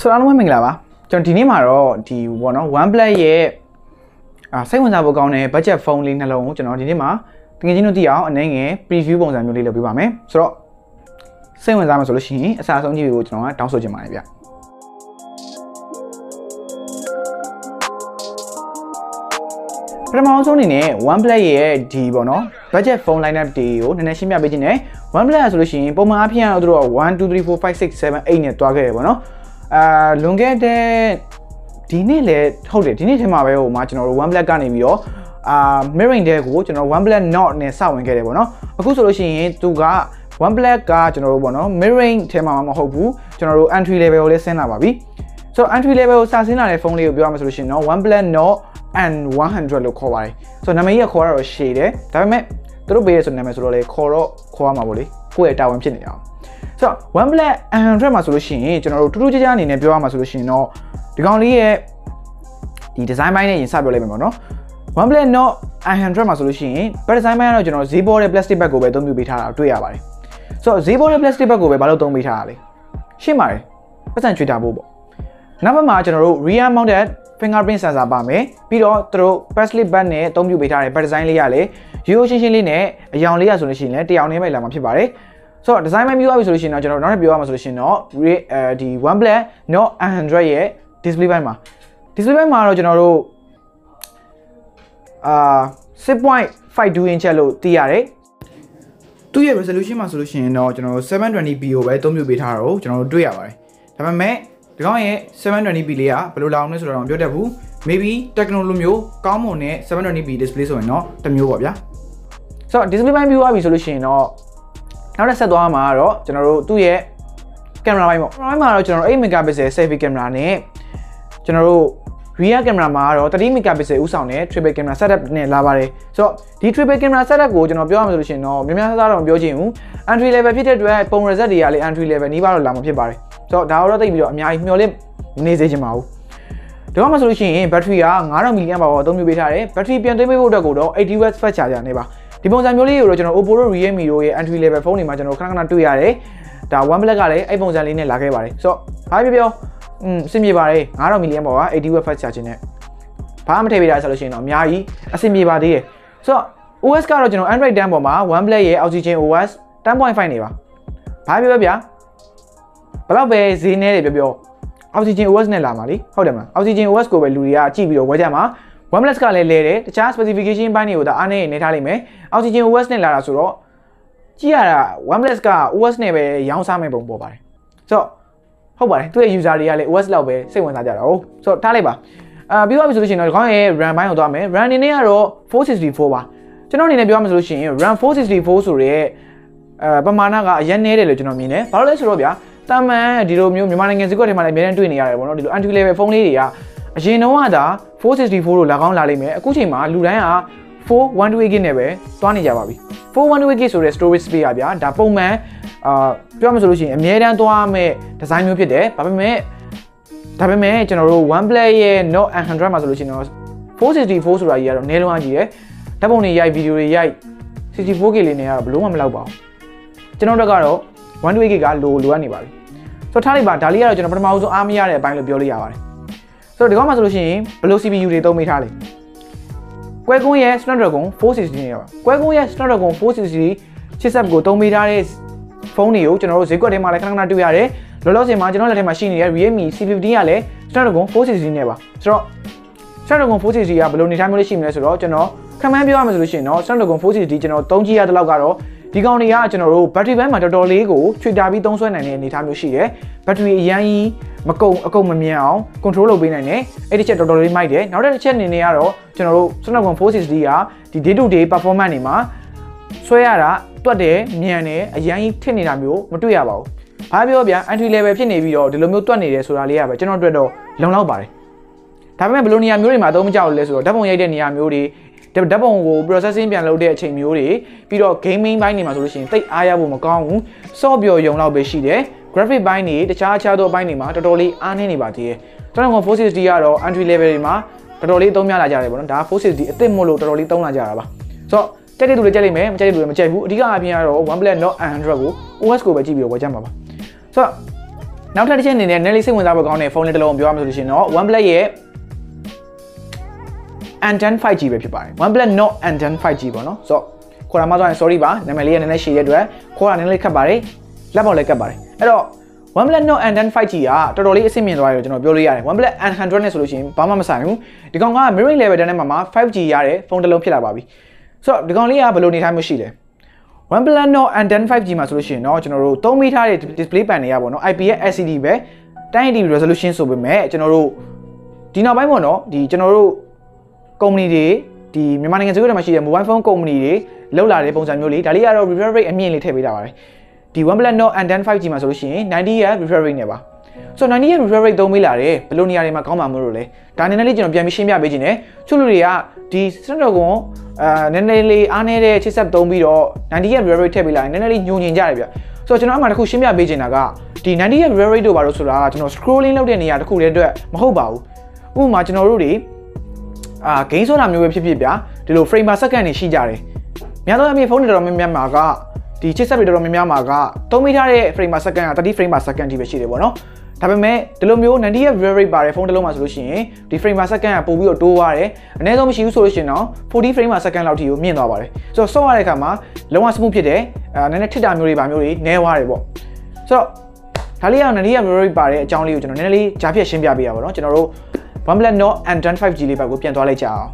ဆိုတော့အားလုံးပဲမင်္ဂလာပါကျွန်တော်ဒီနေ့မှာတော့ဒီဘောနော် OnePlus ရဲ့အာစိတ်ဝင်စားဖို့ကောင်းတဲ့ budget phone လေးနှလုံးကိုကျွန်တော်ဒီနေ့မှာတကယ်ချင်းတို့သိအောင်အနေငယ် preview ပုံစံမျိုးလေးလုပ်ပေးပါမယ်ဆိုတော့စိတ်ဝင်စားမှာဆိုလို့ရှိရင်အစားဆုံးကြည့်ဖို့ကျွန်တော်ကတောင်းဆိုချင်ပါတယ်ဗျပထမဆုံးအနေနဲ့ OnePlus ရဲ့ဒီပေါ့နော် budget phone lineup တွေကိုနည်းနည်းရှင်းပြပေးခြင်းနဲ့ OnePlus ဆိုလို့ရှိရင်ပုံမှန်အဖြစ်အရတော့1 2 3 4 5 6 7 8နဲ့တွားခဲ့တယ်ပေါ့နော် အာလွန်ခဲ့တဲ့ဒီနေ့လည်းဟုတ်တယ်ဒီနေ့ထဲမှာပဲဟိုမှာကျွန်တော်တို့ OnePlus ကနေပြီးတော့အာ mirroring တဲ့ကိုကျွန်တော် OnePlus Nord နဲ့စဝင်ခဲ့တယ်ပေါ့နော်အခုဆိုလို့ရှိရင်သူက OnePlus ကကျွန်တော်တို့ပေါ့နော် mirroring ထဲမှာမဟုတ်ဘူးကျွန်တော်တို့ entry level ကိုလည်းဆင်းလာပါပြီဆိုတော့ entry level ကိုစဆင်းလာတဲ့ဖုန်းလေးကိုပြောရမှာဆိုလို့ရှိရင်တော့ OnePlus Nord N100 လို့ခေါ်ပါတယ်ဆိုတော့နာမည်ကြီးကခေါ်ရတော့ရှည်တယ်ဒါပေမဲ့သူတို့ပေးရဆိုနာမည်ဆိုတော့လေခေါ်တော့ခေါ်ရမှာပေါ့လေကိုယ့်ရဲ့တာဝန်ဖြစ်နေအောင် ဆိုတော့ OnePlus N100 မှာဆိုလို့ရှိရင်ကျွန်တော်တို့ထူးထူးခြားခြားအနေနဲ့ပြောရမှာဆိုလို့ရှိရင်တော့ဒီကောင်လေးရဲ့ဒီ design ဘိုင်းနဲ့ရင်စပြောလိုက်မယ်ပေါ့နော် OnePlus Nord i100 မှာဆိုလို့ရှိရင် back design ဘိုင်းကတော့ကျွန်တော်ဈေးပေါ်တဲ့ plastic bag ကိုပဲအသုံးပြုပေးထားတာတွေ့ရပါတယ်ဆိုတော့ဈေးပေါ်တဲ့ plastic bag ကိုပဲဘာလို့သုံးပေးထားတာလဲရှင်းပါတယ်ပတ်စံချွေတာဖို့ပေါ့နောက်ဘက်မှာကျွန်တော်တို့ rear mounted fingerprint sensor ပါမယ်ပြီးတော့သူတို့ plastic bag နဲ့အသုံးပြုပေးထားတဲ့ back design လေးရလေရိုးရိုးရှင်းရှင်းလေးနဲ့အယောင်လေးရဆိုလို့ရှိရင်လည်းတယောင်နဲ့ပဲလာမှာဖြစ်ပါတယ် ဆိုတော့ design မှပြောရပြီဆိုလို့ရှိရင်တော့ကျွန်တော်နောက်ထပ်ပြောရမှာဆိုလို့ရှိရင်တော့အဲဒီ OnePlus Nord 100ရဲ့ display ဘိုင်းမှာ display ဘိုင်းမှာတော့ကျွန်တော်တို့အာ6.52 inch လို့သိရတယ်သူ့ရဲ့ resolution မှာဆိုလို့ရှိရင်တော့ကျွန်တော်တို့ 720p ကိုပဲအသုံးပြုပေးထားတာကိုကျွန်တော်တို့တွေ့ရပါတယ်ဒါပေမဲ့ဒီကောင်ရဲ့ 720p လေးကဘယ်လိုလောင်လဲဆိုတော့မပြောတတ်ဘူး maybe Tecno လိုမျိုးကောင်းမွန်တဲ့ 720p display ဆိုရင်တော့တစ်မျိုးပေါ့ဗျာဆိုတော့ display ဘိုင်းပြီးသွားပြီဆိုလို့ရှိရင်တော့ နောက်တစ်ဆက်သွားမှာကတော့ကျွန်တော်တို့သူ့ရဲ့ကင်မရာဘိုင်းပေါ့ကင်မရာဘိုင်းမှာတော့ကျွန်တော်တို့8 megapixel selfie camera နဲ့ကျွန်တော်တို့ rear camera မှာကတော့30 megapixel ဥဆောင်တဲ့ triple camera setup နဲ့လာပါတယ်ဆိုတော့ဒီ triple camera setup ကိုကျွန်တော်ပြောရမှာဆိုလို့ရှိရင်တော့များများစားစားတော့မပြောချင်ဘူး entry level ဖြစ်တဲ့အတွက်ပုံ reset တွေကလည်း entry level နီးပါးတော့လာမှာဖြစ်ပါတယ်ဆိုတော့ဒါတော့သိပြီးတော့အများကြီးမျှော်လင့်နေစေချင်ပါဘူးဒီမှာဆိုလို့ရှိရင် battery က9000 mAh ပါအသုံးပြုပေးထားတယ် battery ပြန်သွင်းပေးဖို့အတွက်ကိုတော့80 watt fast charger နဲ့ပါ ဒီပုံစံမျိုးလေးကိုတော့ကျွန်တော် Oppo တို့ Realme တို့ရဲ့ entry level ဖုန်းတွေမှာကျွန်တော်ခဏခဏတွေ့ရတယ်ဒါ OnePlus ကလည်းအဲ့ပုံစံလေးနဲ့လာခဲ့ပါတယ်ဆိုတော့ဘာပြောပြောอืมအဆင်ပြေပါတယ်9000 mAh ပါ80 watt fast charging နဲ့ဘာမှမထည့်ပေးတာဆိုလို့ရှိရင်တော့အများကြီးအဆင်ပြေပါသေးတယ်ဆိုတော့ OS ကတော့ကျွန်တော် Android 10ပေါ်မှာ OnePlus ရဲ့ Oxygen OS 10.5နေပါဘာပြောပြောဗျာဘယ်တော့ပဲဈေးနေတယ်ပြောပြော Oxygen OS နဲ့လာမှာလीဟုတ်တယ်မလား Oxygen OS ကိုပဲလူတွေကကြည့်ပြီးတော့ဝယ်ကြမှာ OnePlus ကလည်းလဲတယ်တခြား specification ဘိုင်းတွေကိုဒါအားနဲ့နေထားလိမ့်မယ် Oxygen OS နဲ့လာတာဆိုတော့ကြည့်ရတာ OnePlus က OS နဲ့ပဲရောင်းစားမဲ့ပုံပေါ်ပါတယ်ဆိုတော့ဟုတ်ပါတယ်သူ့ရဲ့ user တွေကလည်း OS လောက်ပဲစိတ်ဝင်စားကြတာဟုတ်ဆိုတော့ထားလိုက်ပါအာပြီးသွားပြီဆိုလို့ရှိရင်တော့ဒီကောင်းရဲ့ RAM ဘိုင်းကိုသွားမယ် RAM အနေနဲ့ကတော့464ပါကျွန်တော်အနေနဲ့ပြောရမှာဆိုလို့ရှိရင် RAM 464ဆိုတဲ့အဲပမာဏကအရင်နေတယ်လို့ကျွန်တော်မြင်တယ်ဘာလို့လဲဆိုတော့ဗျာတာမန်ဒီလိုမျိုးမြန်မာနိုင်ငံစကွက်ထဲမှာလည်းအများကြီးတွေ့နေရတယ်ပေါ့နော်ဒီလို entry level ဖုန်းလေးတွေက အရင်တော့ကဒါ464လို့လာကောင်းလာလိမ့်မယ်အခုချိန်မှာလူတိုင်းက412 GB နဲ့ပဲသွားနေကြပါပြီ412 GB ဆိုတဲ့ storage space อ่ะဗျာဒါပုံမှန်အာပြောမှဆိုလို့ရှိရင်အမြဲတမ်းသွားမဲ့ design မျိုးဖြစ်တယ်ဒါပေမဲ့ဒါပေမဲ့ကျွန်တော်တို့ OnePlus ရဲ့ Note 100မှာဆိုလို့ရှိရင်တော့464ဆိုတာကြီးကတော့နည်းလုံးအားကြီးတယ်ဓာတ်ပုံတွေရိုက်ဗီဒီယိုတွေရိုက် 64K လေးနဲ့ကတော့ဘလို့မှမလောက်ပါဘူးကျွန်တော်တို့ကတော့ 128K ကလိုလိုအပ်နေပါပြီဆိုတော့ထားလိုက်ပါဒါလေးကတော့ကျွန်တော်ပထမဆုံးအားမရတဲ့အပိုင်းလို့ပြောလို့ရပါတယ် ဆိုတော့ဒီကောမှာဆိုလို့ရှိရင်ဘယ်လို CPU တွေသုံးမိထားလဲကွဲကွန်းရဲ့ Snapdragon 460နဲ့ပါကွဲကွန်းရဲ့ Snapdragon 460 chipset ကိုသုံးမိထားတဲ့ဖုန်းတွေကိုကျွန်တော်တို့ဈေးကွက်ထဲမှာလည်းခဏခဏတွေ့ရတယ်လောလောဆယ်မှာကျွန်တော်လက်ထဲမှာရှိနေတဲ့ Realme C15 ကလည်း Snapdragon 460နဲ့ပါဆိုတော့ Snapdragon 460ကဘယ်လိုနေထိုင်မျိုးလေးရှိမလဲဆိုတော့ကျွန်တော်ခံမှန်းပြောရမယ်ဆိုလို့ရှိရင်တော့ Snapdragon 460ကျွန်တော်သုံးကြည့်ရတဲ့လောက်ကတော့ ဒီကောင်တွေကကျွန်တော်တို့ battery bank မှာတော်တော်လေးကိုချွေတာပြီးသုံးစွဲနိုင်တဲ့အနေအထားမျိုးရှိတယ်။ battery အရန်ကြီးမကုန်အကုန်မမြန်အောင် control လုပ်ပေးနိုင်တယ်။အဲ့ဒီချက်တော်တော်လေးမိုက်တယ်။နောက်တစ်ချက်အနေနဲ့ကတော့ကျွန်တော်တို့ Snapdragon 460ကဒီ day to day performance တွေမှာဆွဲရတာတွက်တယ်မြန်တယ်အရန်ကြီးထစ်နေတာမျိုးမတွေ့ရပါဘူး။ဘာပြောဗျာ entry level ဖြစ်နေပြီးတော့ဒီလိုမျိုးတွက်နေတယ်ဆိုတာလေးကပဲကျွန်တော်အတွက်တော့လုံလောက်ပါတယ်။ဒါပေမဲ့ဘယ်လိုနေရာမျိုးတွေမှာအသုံးမကျဘူးလဲဆိုတော့ဓာတ်ပုံရိုက်တဲ့နေရာမျိုးတွေ ဓာတ်ပုံကို processing ပြန်လုပ်တဲ့အချိန်မျိုးတွေပြီးတော့ gaming ဘိုင်းတွေမှာဆိုလို့ရှိရင်တိတ်အားရဖို့မကောင်းဘူး soft ပျော်ယုံလောက်ပဲရှိတယ် graphic ဘိုင်းတွေတခြားအခြားသောဘိုင်းတွေမှာတော်တော်လေးအားနည်းနေပါသေးတယ်ကျွန်တော်က460ကတော့ entry level တွေမှာတော်တော်လေးသုံးများလာကြတယ်ပေါ့နော်ဒါ460အစ်စ်မို့လို့တော်တော်လေးသုံးလာကြတာပါဆိုတော့ကြိုက်တဲ့သူတွေကြိုက်လိမ့်မယ်မကြိုက်တဲ့သူတွေမကြိုက်ဘူးအဓိကအပြင်ကတော့ OnePlus Nord 100ကို OS ကိုပဲကြည့်ပြီးတော့ဝယ်ကြမှာပါဆိုတော့နောက်ထပ်တစ်ချက်အနေနဲ့ Nelly စိတ်ဝင်စားဖို့ကောင်းတဲ့ဖုန်းလေးတစ်လုံးပြောရမှာဆိုလို့ရှိရင်တော့ OnePlus ရဲ့ N10 5G ပဲဖြစ်ပါတယ် OnePlus Nord N10 5G ပေါ့နော်ဆိုတော့ခေါ်တာမှဆိုရင် sorry ပါနာမည်လေးကနည်းနည်းရှည်တဲ့အတွက်ခေါ်တာနည်းနည်းလေးခက်ပါတယ်လက်ပေါ်လည်းကတ်ပါတယ်အဲ့တော့ OnePlus Nord N10 5G ကတော်တော်လေးအဆင့်မြင့်သွားတယ်ကျွန်တော်ပြောလို့ရတယ် OnePlus N100 နဲ့ဆိုလို့ရှိရင်ဘာမှမဆိုင်ဘူးဒီကောင်က mirroring level တန်းထဲမှာ 5G ရတဲ့ဖုန်းတစ်လုံးဖြစ်လာပါပြီဆိုတော့ဒီကောင်လေးကဘယ်လိုနေထိုင်မှုရှိလဲ OnePlus Nord N10 5G မှာဆိုလို့ရှိရင်เนาะကျွန်တော်တို့သုံးမိထားတဲ့ display panel တွေကပေါ့နော် IPS LCD ပဲ1080p resolution ဆိုပေမဲ့ကျွန်တော်တို့ဒီနောက်ပိုင်းပေါ့နော်ဒီကျွန်တော်တို့ ကုမ္ပဏီတွေဒီမြန်မာနိုင်ငံစုထဲမှာရှိတဲ့ mobile phone ကုမ္ပဏီတွေလောက်လာတဲ့ပုံစံမျိုးလေးဒါလေးကတော့ refresh rate အမြင့်လေးထည့်ပေးတာပါတယ်ဒီ OnePlus Nord N10 5G မှာဆိုလို့ရှိရင်90 Hz refresh rate နဲ့ပါဆိုတော့90 Hz refresh rate သုံးပေးလာတယ်ဘယ်လိုနေရာတွေမှာကောင်းမှာမလို့လဲဒါနည်းနည်းလေးကျွန်တော်ပြန်ပြီးရှင်းပြပေးခြင်းနဲ့ချို့လူတွေကဒီ Snapdragon အာနည်းနည်းလေးအားနည်းတဲ့ chipset သုံးပြီးတော့90 Hz refresh rate ထည့်ပေးလာရင်နည်းနည်းလေးညှို့ညင်ကြတယ်ဗျဆိုတော့ကျွန်တော်အမှတစ်ခုရှင်းပြပေးချင်တာကဒီ90 Hz refresh rate တို့ဘာလို့ဆိုတာကကျွန်တော် scrolling လုပ်တဲ့နေရာတစ်ခုတည်းအတွက်မဟုတ်ပါဘူးဥပမာကျွန်တော်တို့တွေ အာ gain ဆိုတာမျိုးပဲဖြစ်ဖြစ်ဗျာဒီလို frame per second တွေရှိကြတယ်များသောအားဖြင့်ဖုန်းတွေတော်တော်များများမှာကဒီ chipset တွေတော်တော်များများမှာကသုံးမိထားတဲ့ frame per second က30 frame per second ထိပဲရှိတယ်ပေါ့နော်ဒါပေမဲ့ဒီလိုမျိုး90 Hz refresh rate ပါတယ်ဖုန်းတစ်လုံးမှာဆိုလို့ရှိရင်ဒီ frame per second ကပို့ပြီးတော့တိုးသွားတယ်အနည်းဆုံးမရှိဘူးဆိုလို့ရှိရင်တော့40 frame per second လောက်ထိကိုမြင့်သွားပါတယ်ဆိုတော့ဆော့ရတဲ့အခါမှာလုံးဝ smooth ဖြစ်တယ်အဲနည်းနည်းထစ်တာမျိုးတွေပါမျိုးတွေနည်းသွားတယ်ပေါ့ဆိုတော့ဒါလေးကတော့90 Hz refresh rate ပါတဲ့အကြောင်းလေးကိုကျွန်တော်နည်းနည်းလေးကြားဖြတ်ရှင်းပြပေးရပါတော့ကျွန်တော်တို့ OnePlus Nord N10 5G လေးဘက်ကိုပြန်သွားလိုက်ကြအောင်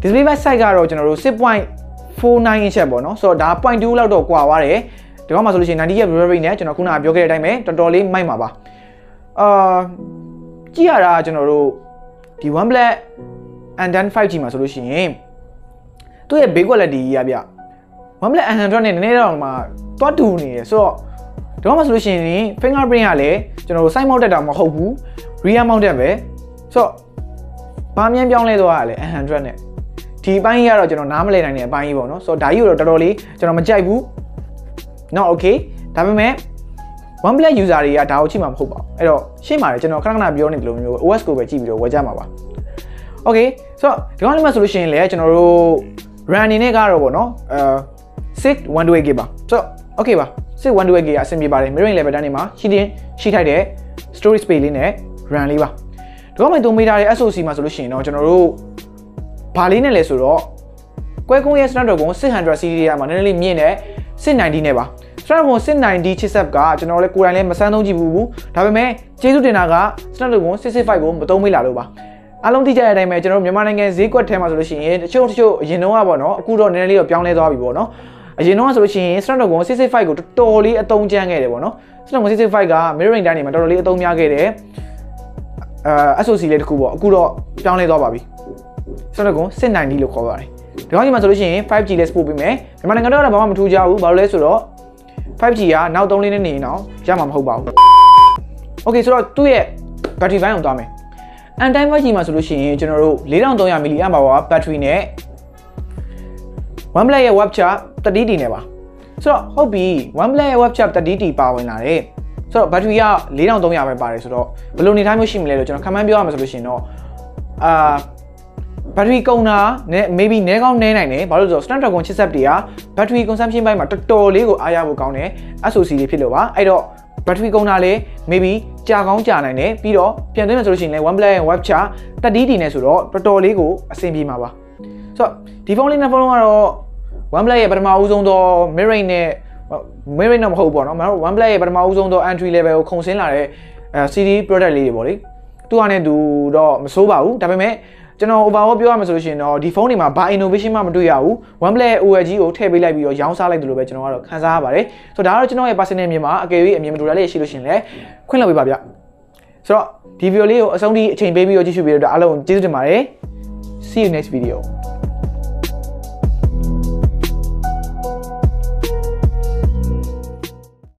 display back size ကတော့ကျွန်တော်တို့6.49 inch ပေါ့နော်ဆိုတော့ဒါ0.2လောက်တော့ကွာသွားတယ်ဒီကောင်မှာဆိုလို့ရှိရင်90 Hz refresh rate နဲ့ကျွန်တော်ခုနကပြောခဲ့တဲ့အတိုင်းပဲတော်တော်လေးမိုက်မှာပါအာကြည့်ရတာကျွန်တော်တို့ဒီ OnePlus N10 5G မှာဆိုလို့ရှိရင်သူ့ရဲ့ build quality ကြီးရဗျ OnePlus N100 နဲ့နည်းနည်းတော့မှတွားတူနေတယ်ဆိုတော့ဒီကောင်မှာဆိုလို့ရှိရင် fingerprint ကလည်းကျွန်တော်တို့ side mounted တာမဟုတ်ဘူး rear mounted ပဲ ဆိုတော့ဘာမြန်ပြောင်းလဲသွားရလဲ N100 နဲ့ဒီအပိုင်းကြီးကတော့ကျွန်တော်နားမလည်နိုင်တဲ့အပိုင်းကြီးပေါ့နော်ဆိုတော့ဒါကြီးကိုတော့တော်တော်လေးကျွန်တော်မကြိုက်ဘူး not okay ဒါပေမဲ့ OnePlus user တွေကဒါကိုချိမှာမဟုတ်ပါဘူးအဲ့တော့ရှင်းပါတယ်ကျွန်တော်ခဏခဏပြောနေတယ်လို့မျိုး OS ကိုပဲကြည့်ပြီးတော့ဝယ်ကြမှာပါ okay ဆိုတော့ဒီကောင်လေးမှာဆိုလို့ရှိရင်လည်းကျွန်တော်တို့ run အနေနဲ့ကတော့ပေါ့နော်အဲ6 128GB ပါဆိုတော့ okay ပါ6 128GB ကအဆင်ပြေပါတယ် mirroring level တန်းနေမှာရှိတင်ရှိထိုက်တဲ့ storage space လေးနဲ့ run လေးပါ ဒီကောင်မှာသုံးမိထားတဲ့ SoC မှာဆိုလို့ရှိရင်တော့ကျွန်တော်တို့ဘာလေးနဲ့လဲဆိုတော့ကွဲကုန်းရဲ့ Snapdragon 600 series မှာနည်းနည်းလေးမြင့်တဲ့690နဲ့ပါ Snapdragon 690 chipset ကကျွန်တော်လည်းကိုယ်တိုင်လည်းမစမ်းသုံးကြည့်ဘူးဒါပေမဲ့ကျေးဇူးတင်တာက Snapdragon 665ကိုမသုံးမိလာလို့ပါအားလုံးသိကြတဲ့အတိုင်းပဲကျွန်တော်တို့မြန်မာနိုင်ငံဈေးကွက်ထဲမှာဆိုလို့ရှိရင်တချို့တချို့အရင်တုန်းကပေါ့နော်အခုတော့နည်းနည်းလေးတော့ပြောင်းလဲသွားပြီပေါ့နော်အရင်တုန်းကဆိုလို့ရှိရင် Snapdragon 665ကိုတော်တော်လေးအသုံးကျန်းခဲ့တယ်ပေါ့နော် Snapdragon 665က mirroring တိုင်းနေမှာတော်တော်လေးအသုံးများခဲ့တယ် အဲ SoC လေးတစ်ခုပေါ့အခုတော့ပြောင်းလဲသွားပါပြီ Snapdragon 690လို့ခေါ်ပါတယ်ဒီကောင်ကြီးမှာဆိုလို့ရှိရင် 5G လည်း support ပေးမယ်မြန်မာနိုင်ငံတော့ဘာမှမထူးကြဘူးဘာလို့လဲဆိုတော့ 5G ကနောက်3လေးနဲ့နေရင်တော့ရမှာမဟုတ်ပါဘူး Okay ဆိုတော့သူ့ရဲ့ battery ဘိုင်းကိုသွားမယ် Antime 5G မှာဆိုလို့ရှိရင်ကျွန်တော်တို့4300 mAh battery နဲ့ OnePlus ရဲ့ web charge 30D နဲ့ပါဆိုတော့ဟုတ်ပြီ OnePlus ရဲ့ web charge 30D ပါဝင်လာတယ် ဆိုတော့ battery က4300ပဲပါတယ်ဆိုတော့ဘယ်လိုနေထိုင်မှုရှိမလဲလို့ကျွန်တော်ခန့်မှန်းပြောရမှာဆိုလို့ရှိရင်တော့အာ battery ကုန်တာနဲ့ maybe နည်းကောင်းနည်းနိုင်တယ်ဘာလို့လဲဆိုတော့ Snapdragon chipset တွေက battery consumption ဘိုင်းမှာတော်တော်လေးကိုအားရဖို့ကောင်းတယ် SoC တွေဖြစ်လို့ပါအဲ့တော့ battery ကုန်တာလည်း maybe ကြာကောင်းကြာနိုင်တယ်ပြီးတော့ပြန်သွင်းမယ်ဆိုလို့ရှိရင်လည်း OnePlus ရဲ့ web charge 30D နဲ့ဆိုတော့တော်တော်လေးကိုအဆင်ပြေမှာပါဆိုတော့ဒီဖုန်းလေးနဲ့ဖုန်းလုံးကတော့ OnePlus ရဲ့ပထမဦးဆုံးသော mirroring နဲ့ mirroring တော့မဟုတ်ဘူးပေါ့နော်မဟုတ် OnePlus ရဲ့ပထမဦးဆုံးသော entry level ကိုခုံဆင်းလာတဲ့အဲ CD product လေးတွေပေါ့လေသူကနဲ့သူတော့မစိုးပါဘူးဒါပေမဲ့ကျွန်တော် overall ပြောရမှာဆိုလို့ရှိရင်တော့ဒီဖုန်းတွေမှာဘာ innovation မှမတွေ့ရဘူး OnePlus OLED ကိုထည့်ပေးလိုက်ပြီးတော့ရောင်းစားလိုက်တယ်လို့ပဲကျွန်တော်ကတော့ခံစားရပါတယ်ဆိုတော့ဒါကတော့ကျွန်တော်ရဲ့ personal အမြင်မှာအကယ်၍အမြင်မတူတာလေးရှိလို့ရှိရင်လည်းခွင့်လွှတ်ပေးပါဗျဆိုတော့ဒီ video လေးကိုအဆုံးထိအချိန်ပေးပြီးတော့ကြည့်ရှုပေးတော့အားလုံးကျေးဇူးတင်ပါတယ် see you next video